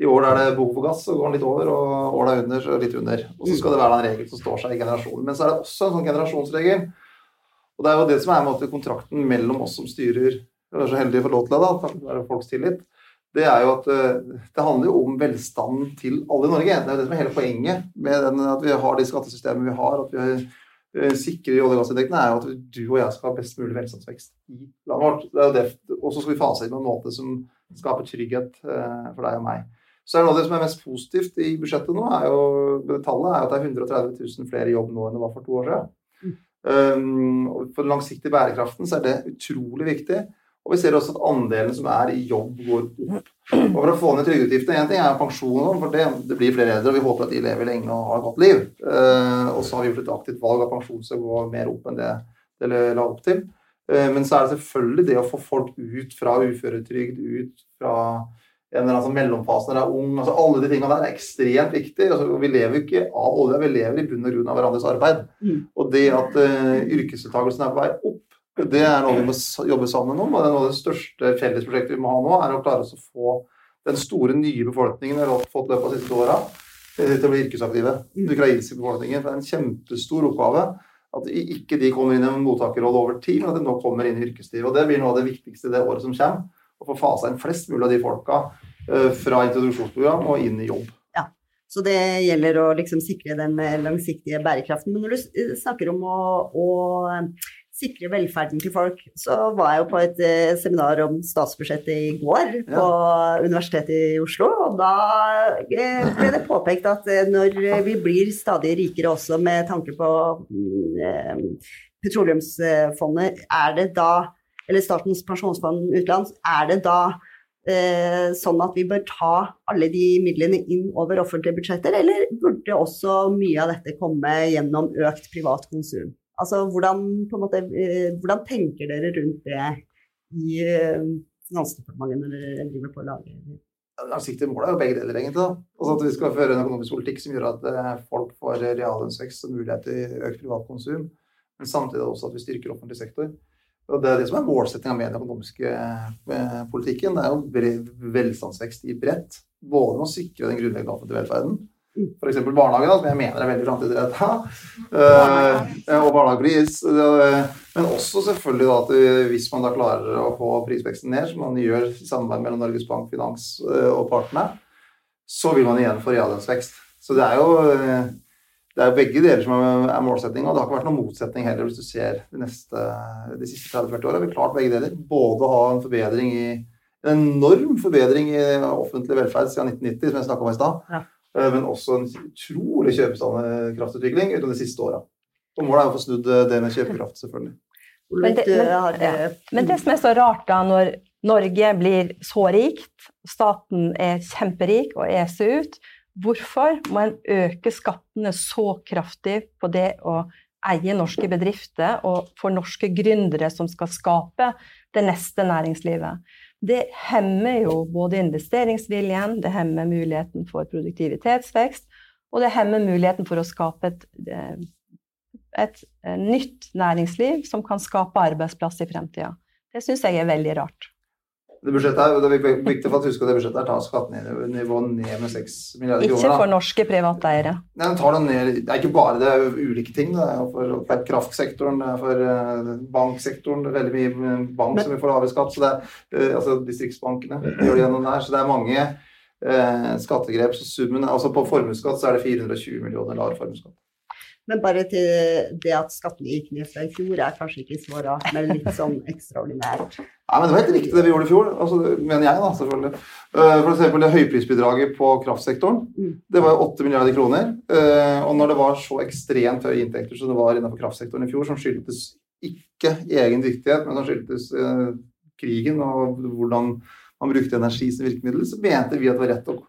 I år er det behov for gass, så går den litt over, og året er under, så litt under. Og så skal det være en regel som står seg i generasjonen. Men så er det også en sånn generasjonsregel. Og det er jo det som er måte, kontrakten mellom oss som styrer, og er så heldig å få lov til det, da, det er folks tillit, det er jo at det handler jo om velstanden til alle i Norge. Det er jo det som er hele poenget med den, at vi har de skattesystemene vi har. at vi har Eh, sikre olje- og gassinntektene, er jo at du og jeg skal ha best mulig velstandsvekst i landet vårt. Det er jo det. Og så skal vi fase inn på en måte som skaper trygghet eh, for deg og meg. Så er det noe av det som er mest positivt i budsjettet nå, er jo, tallet er at det er 130 000 flere i jobb nå enn det var for to år siden. Mm. Um, for den langsiktige bærekraften så er det utrolig viktig. Og vi ser også at andelen som er i jobb, går opp. Og For å få ned trygdeutgiftene Én ting er pensjon, for det, det, blir flere eldre, og vi håper at de lever lenge og har et godt liv. Uh, og så har vi gjort et aktivt valg av pensjon som går mer opp enn det det la opp til. Uh, men så er det selvfølgelig det å få folk ut fra uføretrygd, ut fra en eller annen sånn mellomfase når de er ung. altså Alle de tingene der er ekstremt viktige. Altså, vi lever ikke av olja, vi lever i bunn og grunn av hverandres arbeid. Mm. Og det at uh, yrkesdeltakelsen er på vei opp, det er noe vi må jobbe sammen om. og det er Noe av det største fellesprosjektet vi må ha nå, er å klare oss å få den store nye befolkningen vi har fått løpet av de siste åra, eh, til å bli yrkesaktive. Den ukrainske befolkningen. Det er en kjempestor oppgave at ikke de kommer inn i en mottakerrolle over tid, men at de nå kommer inn i yrkeslivet. Og Det blir noe av det viktigste det året som kommer. Å få fasa inn flest mulig av de folka eh, fra introduksjonsprogram og inn i jobb. Ja, Så det gjelder å liksom sikre den langsiktige bærekraften. Men når du snakker om å, å sikre velferden til folk. Så var jeg jo på et eh, seminar om statsbudsjettet i går på ja. Universitetet i Oslo. Og da eh, ble det påpekt at eh, når vi blir stadig rikere også med tanke på eh, petroleumsfondet, er det da eller Statens pensjonsfond utland, er det da eh, sånn at vi bør ta alle de midlene inn over offentlige budsjetter, eller burde også mye av dette komme gjennom økt privat konsum? Altså, hvordan, måte, eh, hvordan, tenker dere rundt det i eh, Finansdepartementet når dere driver på å lage Langsiktige mål er jo begge deler, egentlig. Altså At vi skal føre en økonomisk politikk som gjør at eh, folk får reallønnsvekst og mulighet til økt privat konsum, men samtidig også at vi styrker offentlig sektor. Og Det er det som er målsettinga med den økonomiske politikken. Det er jo velstandsvekst i bredt. Både med å sikre den grunnleggende offentlige velferden, F.eks. barnehage, da, som jeg mener er veldig framtidsretta. Uh, og barnehagepris. Men også selvfølgelig da, at hvis man da klarer å få prisveksten ned, som man gjør i samarbeid mellom Norges Bank, Finans eh, og partene, så vil man igjen få reallønnsvekst. Så det er jo det er begge deler som er målsettinga. Det har ikke vært noen motsetning heller hvis du ser de, neste, de siste 30-40 åra. Vi har klart begge deler. Både å ha en forbedring i en enorm forbedring i offentlig velferd siden 1990, som jeg snakka om i stad. Ja. Eh, men også en utrolig kjøpekraftsutvikling utover de siste åra. Og målet er å få snudd eh, det med kjøpekraft, selvfølgelig. Men det, men, ja. men det, som er så rart, da, når Norge blir så rikt, staten er kjemperik og eser ut, hvorfor må en øke skattene så kraftig på det å eie norske bedrifter og for norske gründere som skal skape det neste næringslivet? Det hemmer jo både investeringsviljen, det hemmer muligheten for produktivitetsvekst, og det hemmer muligheten for å skape et, et, et nytt næringsliv som kan skape arbeidsplass i fremtida. Det syns jeg er veldig rart det budsjettet her, det er viktig for at husk at det budsjettet her tar skattenivået ned med 6 milliarder kroner. Ikke for norske private eiere. Nei, tar det, ned, det er ikke bare det, er ulike ting. Det er for, for kraftsektoren, det er for uh, banksektoren. Det er veldig mye bank som vi får lavere skatt. så det er, uh, altså Distriktsbankene gjør det gjennom der. Så det er mange eh, skattegrep. så summen, altså På formuesskatt så er det 420 millioner lavere formuesskatt. Men bare til det at skattene gikk ned fra i fjor, er kanskje ikke så rart, men litt sånn ekstraordinært. Nei, men Det var helt riktig det vi gjorde i fjor, altså, mener jeg. da, selvfølgelig. Eh, for eksempel det høyprisbidraget på kraftsektoren. Mm. Det var 8 milliarder kroner. Eh, og når det var så ekstremt høye inntekter som det var innenfor kraftsektoren i fjor, som skyldtes ikke egen dyktighet, men som skyldtes eh, krigen og hvordan man brukte energi som virkemiddel, så mente vi at det var rett å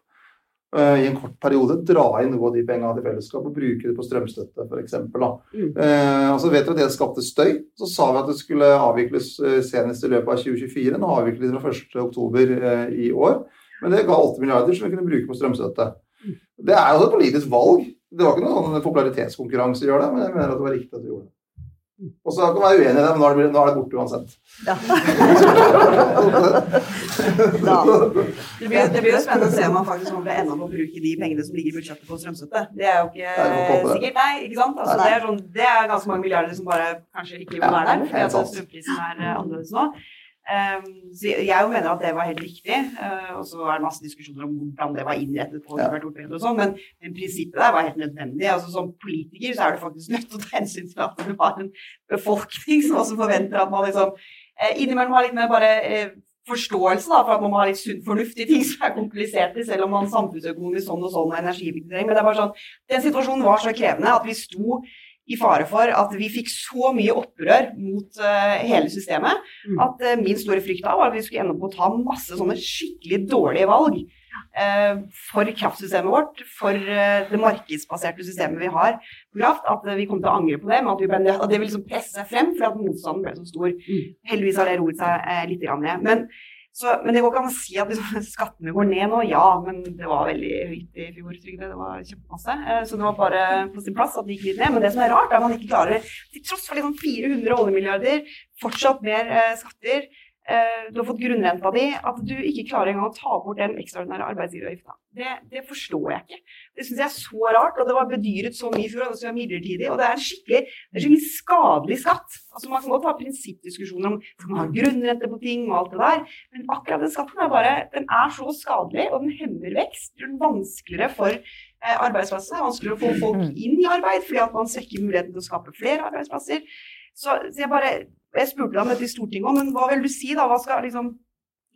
i en kort periode dra inn noe av de pengene til fellesskapet og bruke det på strømstøtte f.eks. Mm. Eh, altså vet vi at det skapte støy. Så sa vi at det skulle avvikles eh, senest i løpet av 2024. Nå avvikles fra 1.10 eh, i år. Men det ga 8 milliarder som vi kunne bruke på strømstøtte. Mm. Det er jo et politisk valg. Det var ikke noen sånn popularitetskonkurranse å gjøre det, men jeg mener at det var riktig at vi gjorde det. Og så kan man være uenig i det, men nå er det, nå er det borte uansett. Ja. Det blir, det blir jo spennende å se om man faktisk kommer til å ende opp å bruke de pengene som ligger i budsjettet på strømstøtte. Det er jo ikke er sikkert, nei. ikke sant? Altså, det, er sånn, det er ganske mange milliarder som bare kanskje ikke vil være der, fordi strømprisen er eh, annerledes nå. Um, så jeg mener at det var helt riktig, eh, og så er det masse diskusjoner om hvordan det var innrettet på Ja. og sånn, men, men prinsippet der var helt nødvendig. Altså Som politiker så er du faktisk nødt til å ta hensyn til at du har en befolkning som også forventer at man liksom eh, innimellom har litt mer bare eh, forståelse da, for at man må ha litt sunn fornuft i ting som er kompliserte, selv om man samfunnsøkonomisk sånn og sånn og energieffektivisering. Men det er bare sånn, den situasjonen var så krevende at vi sto i fare for at vi fikk så mye opprør mot uh, hele systemet Mm. at uh, min store frykt da var at vi skulle ende opp med å ta masse sånne skikkelig dårlige valg uh, for kraftsystemet vårt, for det markedsbaserte systemet vi har på kraft, at vi kom til å angre på det, men at, vi ble, at det ville liksom presse seg frem fordi at motstanden ble så stor. Heldigvis har det roet seg litt grann. Men, så, men det går ikke an å si at liksom, skattene går ned nå. Ja, men det var veldig høyt i fjor, Trygve. Det var kjempemasse. Eh, så det var bare på sin plass at det gikk litt ned. Men det som er rart, er at man ikke klarer, til tross for liksom 400 oljemilliarder, fortsatt mer eh, skatter, du har fått grunnrenta di, at du ikke klarer engang å ta bort den ekstraordinære arbeidsgiveravgifta. Det, det forstår jeg ikke. Det syns jeg er så rart. Og det var bedyret så mye i fjor og det er midlertidig. Og det er en skikkelig, det er en skikkelig skadelig skatt. Altså Man kan godt ha prinsippdiskusjoner om skal man ha grunnrente på ting og alt det der, men akkurat den skatten er bare den er så skadelig, og den hemmer vekst. Gjør den vanskeligere for arbeidsplassene. Det er vanskeligere å få folk inn i arbeid fordi at man svekker muligheten til å skape flere arbeidsplasser. Så, så jeg bare jeg spurte om dette i Stortinget òg, men hva vil du si da? Hva skal liksom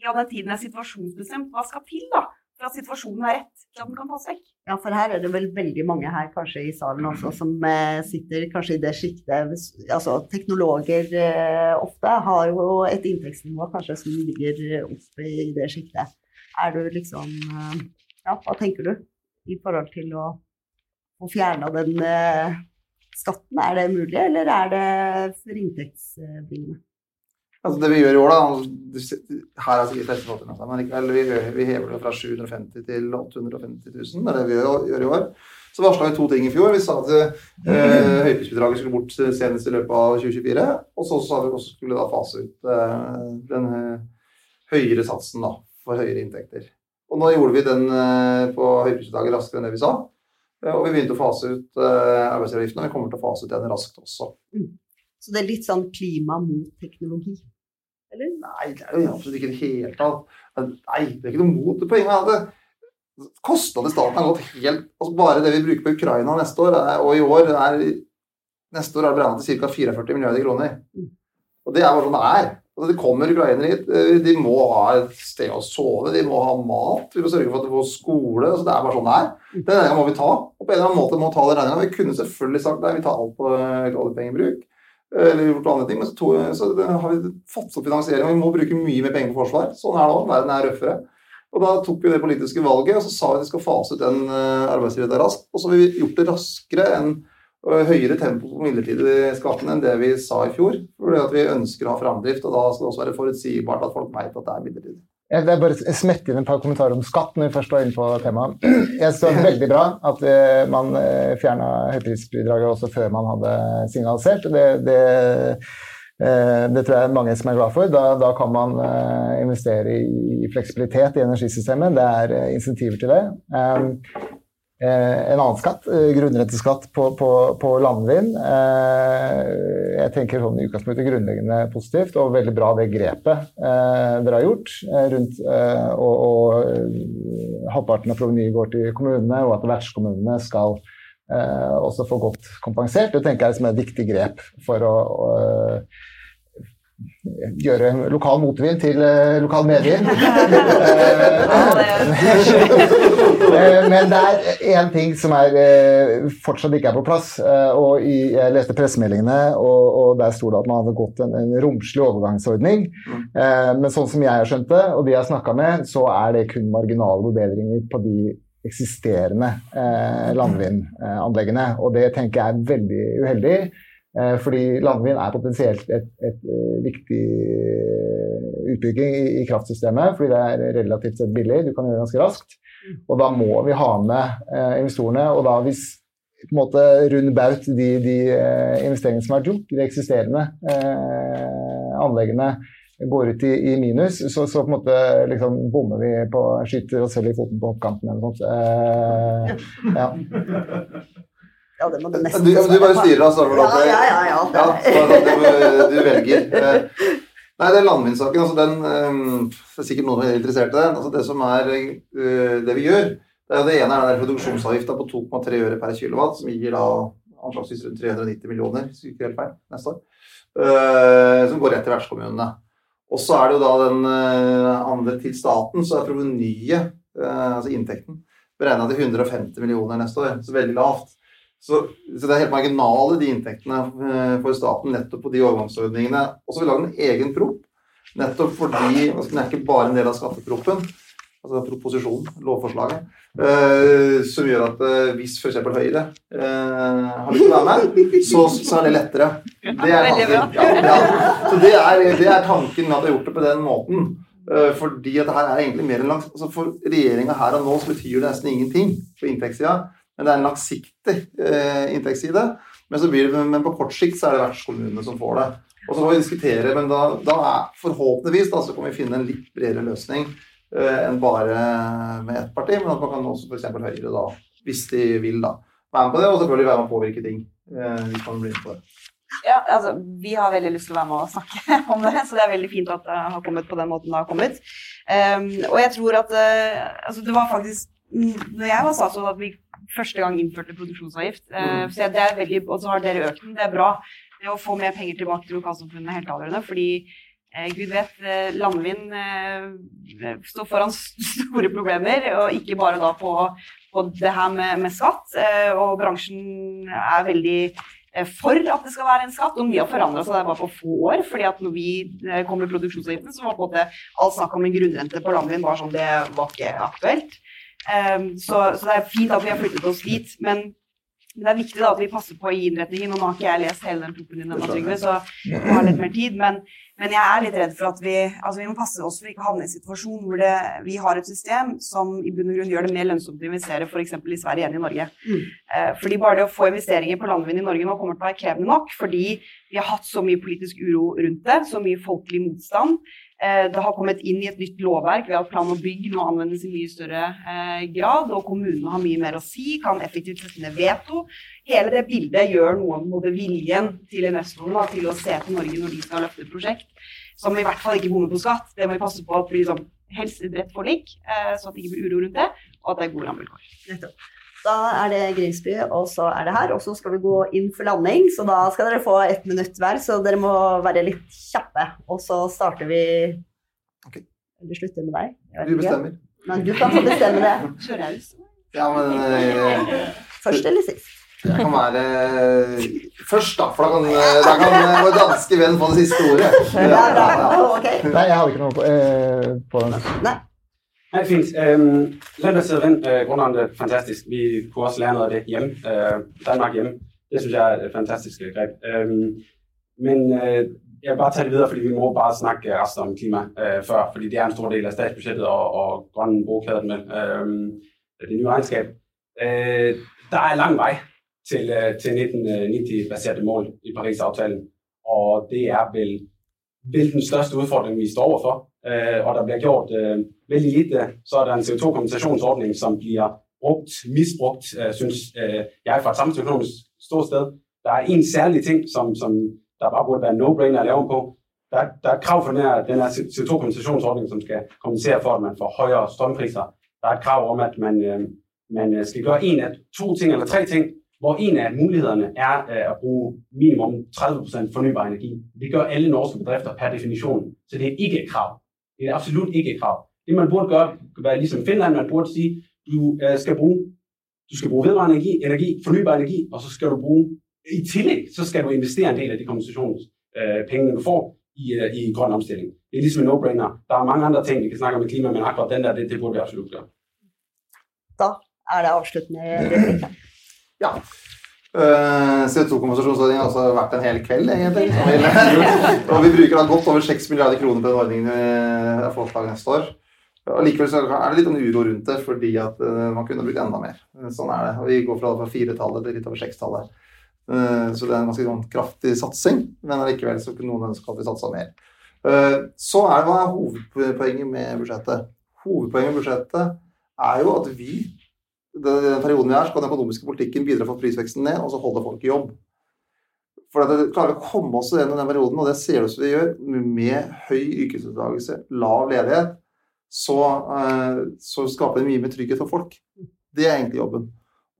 Ja, den tiden er situasjonsbestemt. Hva skal til da for at situasjonen er rett til at den kan tas vekk? Ja, for her er det vel veldig mange her kanskje i salen også som eh, sitter kanskje i det sjiktet Altså teknologer eh, ofte har jo et inntektsnivå kanskje som ligger oppe i det sjiktet. Er du liksom eh, Ja, hva tenker du i forhold til å å fjerne den skatten? Er det mulig, eller er det for inntektsbringende? Altså det vi gjør i år, da Her er sikkert helsefattigdom fått det med seg, men likevel, vi, vi hever det fra 750 til 850 000. Det er det vi gjør, i år. Så varsla vi to ting i fjor. Vi sa at eh, høyprisbidraget skulle bort senest i løpet av 2024. Og så sa vi også skulle da fase ut eh, den eh, høyere satsen da, for høyere inntekter. Og nå gjorde vi den eh, på høyprisbidraget raskere enn det vi sa. Eh, og vi begynte å fase ut eh, arbeidsgiveravgiften, og vi kommer til å fase ut den raskt også. Så det er litt sånn klima mot teknologi? Eller? Nei, det er jo absolutt ikke i det hele tatt. Nei, det er ikke noe mot det. Poenget er at kostnadene i staten har gått helt altså Bare det vi bruker på Ukraina neste år er, og i år er Neste år er det beregnet til ca. 44 milliarder kroner. Og det er bare sånn det er. Altså, det kommer ukrainere hit. eh, De må ha et sted å sove, de må ha mat. Vi må sørge for at de får skole. Altså, det er bare sånn det er. Den regninga må vi ta. Og på en eller annen måte må vi ta den regninga. Vi kunne selvfølgelig sagt nei, vi tar alt på eh, oljepengebruk. Eller gjort andre ting, men så, to, så har vi fått opp finansiering. og Vi må bruke mye mer penger på forsvar. Sånn er det nå. Verden er røffere. Og da tok vi det politiske valget, og så sa vi at vi skal fase ut den arbeidsgiveravgiften raskt. Og så har vi gjort det raskere enn høyere tempo på midlertidig skatten enn det vi sa i fjor. Fordi vi ønsker å ha framdrift, og da skal det også være forutsigbart at folk vet at det er midlertidig. Jeg vil bare smette inn et par kommentarer om skatt når vi først var inne på temaet. Jeg synes det var veldig bra at eh, man fjerna høyprisbidraget også før man hadde signalisert. Det, det, eh, det tror jeg mange som er glad for. Da, da kan man eh, investere i fleksibilitet i energisystemet. Det er eh, insentiver til det. Eh, en annen skatt, eh, grunnrenteskatt på, på, på landvind. Eh, jeg tenker sånn i utgangspunktet grunnleggende positivt, og veldig bra det grepet eh, dere har gjort. eh, rundt, eh, og, og Halvparten av provenyet går til kommunene, og at vertskommunene skal eh, også få godt kompensert. Det tenker jeg er som et viktig grep for å, å gjøre lokal motvind til lokal medvind. Eh, Men det er én ting som er, eh, fortsatt ikke er på plass. eh, og Jeg leste pressemeldingene, og, og der sto det at man hadde gått en, en romslig overgangsordning. Eh, Men sånn som jeg har skjønt det, og de jeg har snakka med, så er det kun marginale forbedringer på de eksisterende eh, landvindanleggene. Og det tenker jeg er veldig uheldig. Fordi landvind er potensielt et, et, eh, viktig utbygging i, i kraftsystemet. Fordi det er relativt sett billig, du kan gjøre det ganske raskt. Og da må vi ha med eh, investorene. Og da hvis på en måte rund baut de, de investeringene som har vært gjort, de eksisterende anleggene går ut i, i minus, så, så, på en måte liksom bommer vi på Skyter oss selv i foten på hoppkanten eller noe sånt. Eh, ja. Ja, det må du nesten Du, du bare styrer, da, Ja, ja, ja. ja. ja du, du, velger. Nei, den landvindsaken, altså den um, Det er sikkert noen er interessert i den. Altså det som er uh, det vi gjør, det, er det ene er den produksjonsavgifta på 2,3 øre per kilowatt, som gir da anslagsvis rundt 390 millioner, ikke helt feil, neste år. Som går rett til vertskommunene. Og så er det jo da den andre til staten, så er provenyet, altså inntekten, beregna til 150 millioner neste år. Så veldig lavt. Så, så, det er helt marginale, de inntektene eh, for staten nettopp på de overgangsordningene. Og så har vi lagd en egen prop, nettopp fordi altså, Den er ikke bare en del av skatteproppen, altså proposisjonen, lovforslaget, eh, som gjør at eh, hvis f.eks. Høyre eh, har lyst til å være med, så, så, er det lettere. Det er tanken. Ja, ja. Så det er, det er tanken at vi har gjort det på den måten. Eh, fordi at det her er egentlig mer enn langs, altså For regjeringa her og nå så betyr det nesten ingenting på inntektssida. Men det er en langsiktig eh, inntektsside. Men, det, men, på kort sikt så er det vertskommunene som får det. Og så får vi diskutere, men da, da er forhåpentligvis da, så kan vi finne en litt bredere løsning eh, enn bare med ett parti. Men at man kan også f.eks. Høyre, da, hvis de vil, da, være med på det. Og selvfølgelig være med å påvirke ting. Eh, hvis man blir med på det. Ja, altså, Vi har veldig lyst til å være med og snakke om det, så det er veldig fint at det har kommet på den måten det har kommet. Um, og jeg tror at uh, altså, det var faktisk når jeg var statsråd at vi første gang innførte produksjonsavgift. Uh, så det er veldig, Og så har dere økt den. Det er bra. Det å få mer penger tilbake til lokalsamfunnene er helt avgjørende. fordi eh, Gud vet, eh, landvind eh, står foran store problemer, og ikke bare da på, på det her med, med skatt. Eh, og bransjen er veldig eh, for at det skal være en skatt, og mye har forandra seg bare på få år. fordi at når vi kom med produksjonsavgiften, så var på en måte all snakk om en grunnrente på landvind bare sånn, det var ikke aktuelt. Um, så, så, det er fint at vi har flyttet oss dit. Men, det er viktig da, at vi passer på i innretningen. Og nå har ikke jeg lest hele den proppen din, Trygve, så jeg har litt mer tid. Men, men, jeg er litt redd for at vi, altså vi må passe oss for ikke å havne i en situasjon hvor det, vi har et system som i bunn og grunn gjør det mer lønnsomt å investere f.eks. i Sverige enn i Norge. Mm. Uh, fordi bare det å få investeringer på landvind i Norge nå kommer til å være krevende nok, fordi vi har hatt så mye politisk uro rundt det, så mye folkelig motstand. Eh, det har kommet inn i et nytt lovverk ved at plan og bygg nå anvendes i mye større eh, grad, og kommunene har mye mer å si, kan effektivt sette ned veto. Hele det bildet gjør noe med viljen til investorene til å se til Norge når de skal løfte et prosjekt, som i hvert fall ikke bommer på skatt. Det må vi passe på at blir liksom, helst et bredt forlik, eh, så at det ikke blir uro rundt det, og at det er gode rammevilkår. Da er det Grimsby, og så er det her. Og så skal vi gå inn for landing, så da skal dere få ett minutt hver. Så dere må være litt kjappe. Og så starter vi okay. Eller slutter med deg. Du bestemmer. Men du kan få bestemme det. Kjørehaus. Ja, men eh, Først eller sist? Jeg kan være eh, først, da. For da kan, eh, da kan vår danske venn få det siste ordet. Ja, ja, ja. Okay. Nei, jeg hadde ikke noe på, eh, på den. Nei. Nei, fint. Um, Landbaseret vind, uh, grunnene er fantastisk. Vi kunne også lære noe av det hjemme. Uh, Danmark hjemme. Det synes jeg er et fantastisk grep. Um, men uh, jeg vil bare tage det videre, fordi vi må bare snakke resten om klima uh, før. fordi det er en stor del av statsbudsjettet og, og grønne broklæder med um, det nye regnskab. Uh, der er lang vei til, til 1990-baserte mål i Paris-aftalen, Og det er vel, vel den største utfordringen vi står overfor. Øh, og der blir gjort øh, veldig lite, så er der en CO2-kompensationsordning, som blir brukt, misbrukt, øh, synes jeg, fra et samfunnsøkonomisk stort sted. Der er en særlig ting, som, som der bare burde være no-brainer å lave på. Der, der er et krav for den her, den her CO2-kompensationsordning, som skal kompensere for, at man får høyere strømpriser. Der er et krav om, at man, man skal gjøre en av to ting eller tre ting, hvor en av mulighetene er at bruke minimum 30% fornybar energi. Det gjør alle norske bedrifter per definition, så det er ikke et krav. Det er absolut ikke et krav. Det man burde gøre, kan være ligesom Finland, man burde sige, du øh, skal bruge, du skal bruge vedvarende energi, energi, fornybar energi, og så skal du bruge, i tillæg, så skal du investere en del af de kompensationspenge, øh, du får i, øh, i grøn omstilling. Det er ligesom en no-brainer. Der er mange andre ting, vi kan snakke om i klima, men akkurat den der, det, det burde vi absolut gøre. Da er det avsluttende. Ja. Uh, CO2-kompensasjonsordningen har også vært en hel kveld, egentlig. og vi bruker da godt over 6 milliarder kroner på den ordningen vi fått lag neste år. Allikevel så er det litt en uro rundt det, fordi at uh, man kunne brukt enda mer. Sånn er det. Og vi går fra, fra firetallet til litt over sekstallet. Uh, så det er en ganske sånn, kraftig satsing, men allikevel så kunne noen ønske at vi satsa mer. Så er det hva er hovedpoenget med budsjettet? Hovedpoenget med budsjettet er jo at vi den perioden vi er, skal den økonomiske politikken bidra for prisveksten ned, og så holde folk i jobb. For at det klarer å komme oss gjennom den perioden, og det ser det ut som vi gjør, med høy yrkesutdragelse, lav ledighet, så, eh, så skaper det mye mer trygghet for folk. Det er egentlig jobben.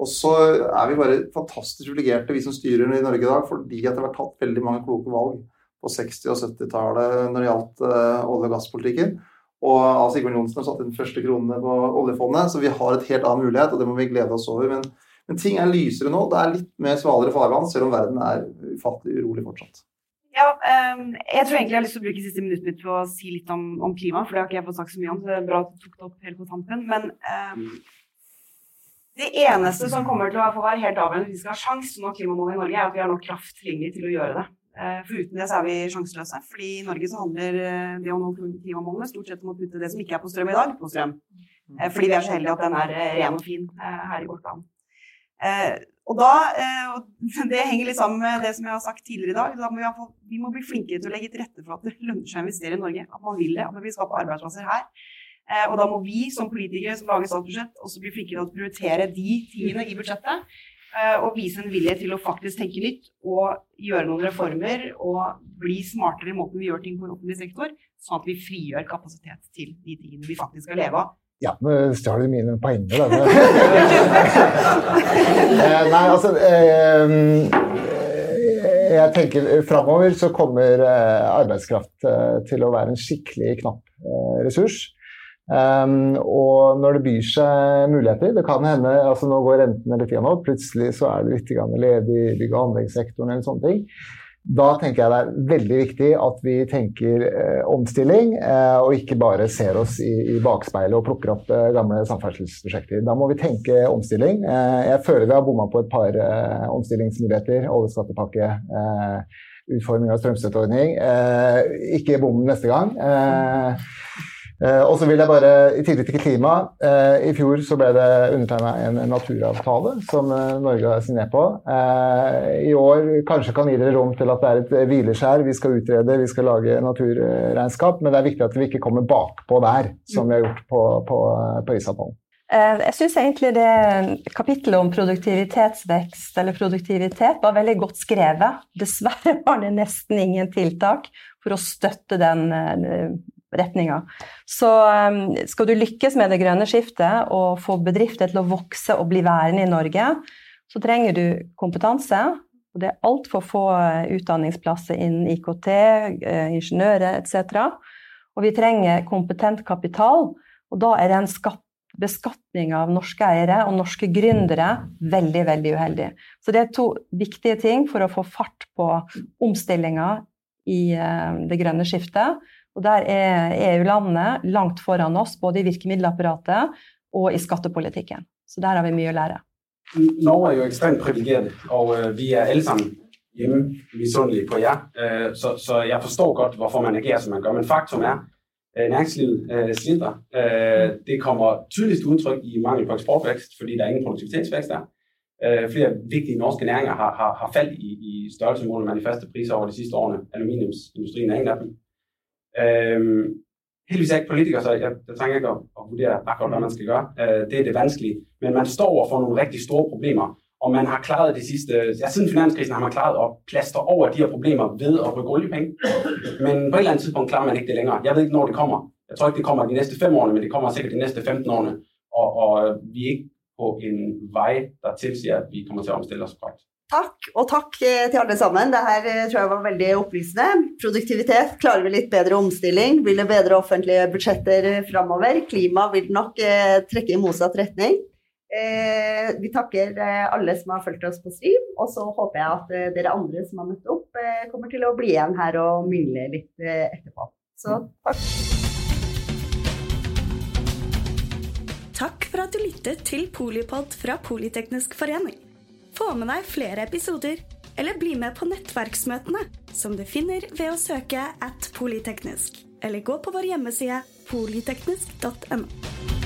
Og så er vi bare fantastisk privilegerte, vi som styrer i Norge i dag, fordi at det har vært tatt veldig mange kloke valg på 60- og 70-tallet når det gjaldt uh, olje- og gasspolitikken. Og Alf Sigbjørn Johnsen har satt inn første kronene på oljefondet, så vi har et helt annen mulighet, og det må vi glede oss over. Men, men ting er lysere nå. Det er litt mer svalere farvann, selv om verden er ufattelig urolig fortsatt. Ja, um, jeg tror egentlig jeg har lyst til å bruke siste minuttet mitt på å si litt om, om, klima, for det har ikke jeg fått sagt så mye om. så det er bra at du tok det opp helt på tampen. Men um, det eneste som kommer til å være helt avgjørende hvis vi skal ha sjanse til å nå klimamålet i Norge, er at vi har nok kraft tilgjengelig til å gjøre det. Uh, for uten det så er vi sjanseløse. fordi i Norge så handler uh, det å nå klimamålene stort sett om å putte det som ikke er på strøm i dag, på strøm. Uh, fordi vi er så heldige at den er ren og fin her i vårt land. Og da, eh, Det henger litt sammen med det som jeg har sagt tidligere i dag. Da må vi, vi, må bli flinkere til å legge til rette for at det lønner seg å investere i Norge. At man vil det, at man vil skape arbeidsplasser her. Eh, og da må vi som politikere som lager statsbudsjett, også bli flinkere til å prioritere de tingene i budsjettet. Eh, og vise en vilje til å faktisk tenke nytt og gjøre noen reformer og bli smartere i måten vi gjør ting på i offentlig sektor, sånn at vi frigjør kapasitet til de tingene vi faktisk skal leve av ja, nå stjal du mine poenger, da. Eh, nei, altså eh, Jeg tenker framover så kommer arbeidskraft til å være en skikkelig knapp ressurs. Um, og når det byr seg muligheter Det kan hende altså Nå går rentene litt opp, plutselig så er det litt ledig i bygg- og anleggssektoren eller sånne ting. Da tenker jeg det er veldig viktig at vi tenker eh, omstilling, eh, og ikke bare ser oss i, i bakspeilet og plukker opp eh, gamle samferdselsprosjekter. Da må vi tenke omstilling. Eh, jeg føler vi har bomma på et par eh, omstillingsmuligheter. Oljeskattepakke, eh, utforming av strømstøtteordning. ikke bom neste gang. Eh, og så vil jeg bare, I tillegg til klima, eh, i fjor så ble det undertegna en naturavtale som eh, Norge har signert på. I år kanskje kan gi dere rom til at det er et hvileskjær. Vi skal utrede, vi skal lage naturregnskap. Men det er viktig at vi ikke kommer bakpå der, som vi har gjort på, på Parisavtalen. Jeg syns egentlig det kapittelet om produktivitetsvekst eller produktivitet var veldig godt skrevet. Dessverre var det nesten ingen tiltak for å støtte den retninga. Så um, skal du lykkes med det grønne skiftet og få bedrifter til å vokse og bli værende i Norge, så trenger du kompetanse. Og det er altfor få uh, utdanningsplasser innen IKT, uh, ingeniører etc. Og vi trenger kompetent kapital, og da er den en skatt beskatning av norske eiere og norske gründere veldig veldig uheldig. Så det er to viktige ting for å få fart på omstillinga i uh, det grønne skiftet. Og der er EU-landene langt foran oss, både i virkemiddelapparatet og i skattepolitikken. Så der har vi mye å lære. Norge er jo ekstremt privilegert, og øh, vi er alle sammen hjemme misunnelige på jer. Øh, så, så, jeg forstår godt hvorfor man agerer som man gjør. Men faktum er næringslivet øh, sliter. Det kommer tydeligst uttrykk i mangel på eksportvekst, fordi det er ingen produktivitetsvekst der. Flere viktige norske næringer har, har, har falt i, i størrelse målt man i faste priser over de siste årene. Aluminiumsindustrien er en av dem. Øhm, heldigvis er jeg ikke politiker, så jeg, jeg trenger ikke å, vurdere akkurat hva man skal gjøre. Øh, det er det vanskelige. Men man står overfor noen riktig store problemer. Og man har klaret de siste, ja, Siden finanskrisen har man klaret å plastre over de her problemer ved å bruke oljepenger. Men på et eller annet tidspunkt klarer man ikke det lenger. Jeg vet ikke når det kommer. Jeg tror ikke det kommer de neste fem årene, men det kommer sikkert de neste 15 årene. Og, og vi er ikke på en vei der tilsier at vi kommer til å omstille oss korrekt. Takk, og takk eh, til alle sammen. Det her eh, tror jeg var veldig opplysende. Produktivitet, klarer vi litt bedre omstilling? Vil det bedre offentlige budsjetter framover? Klima vil nok eh, trekke i motsatt retning. Eh, vi takker eh, alle som har fulgt oss på stream, og så håper jeg at eh, dere andre som har møtt opp, kommer til å bli igjen her og mingle litt etterpå. Så takk. Takk for at du lyttet til Polipod fra Politeknisk forening. Få med deg flere episoder, eller bli med på nettverksmøtene, som du finner ved å søke at polyteknisk. eller gå på vår hjemmeside polyteknisk.no.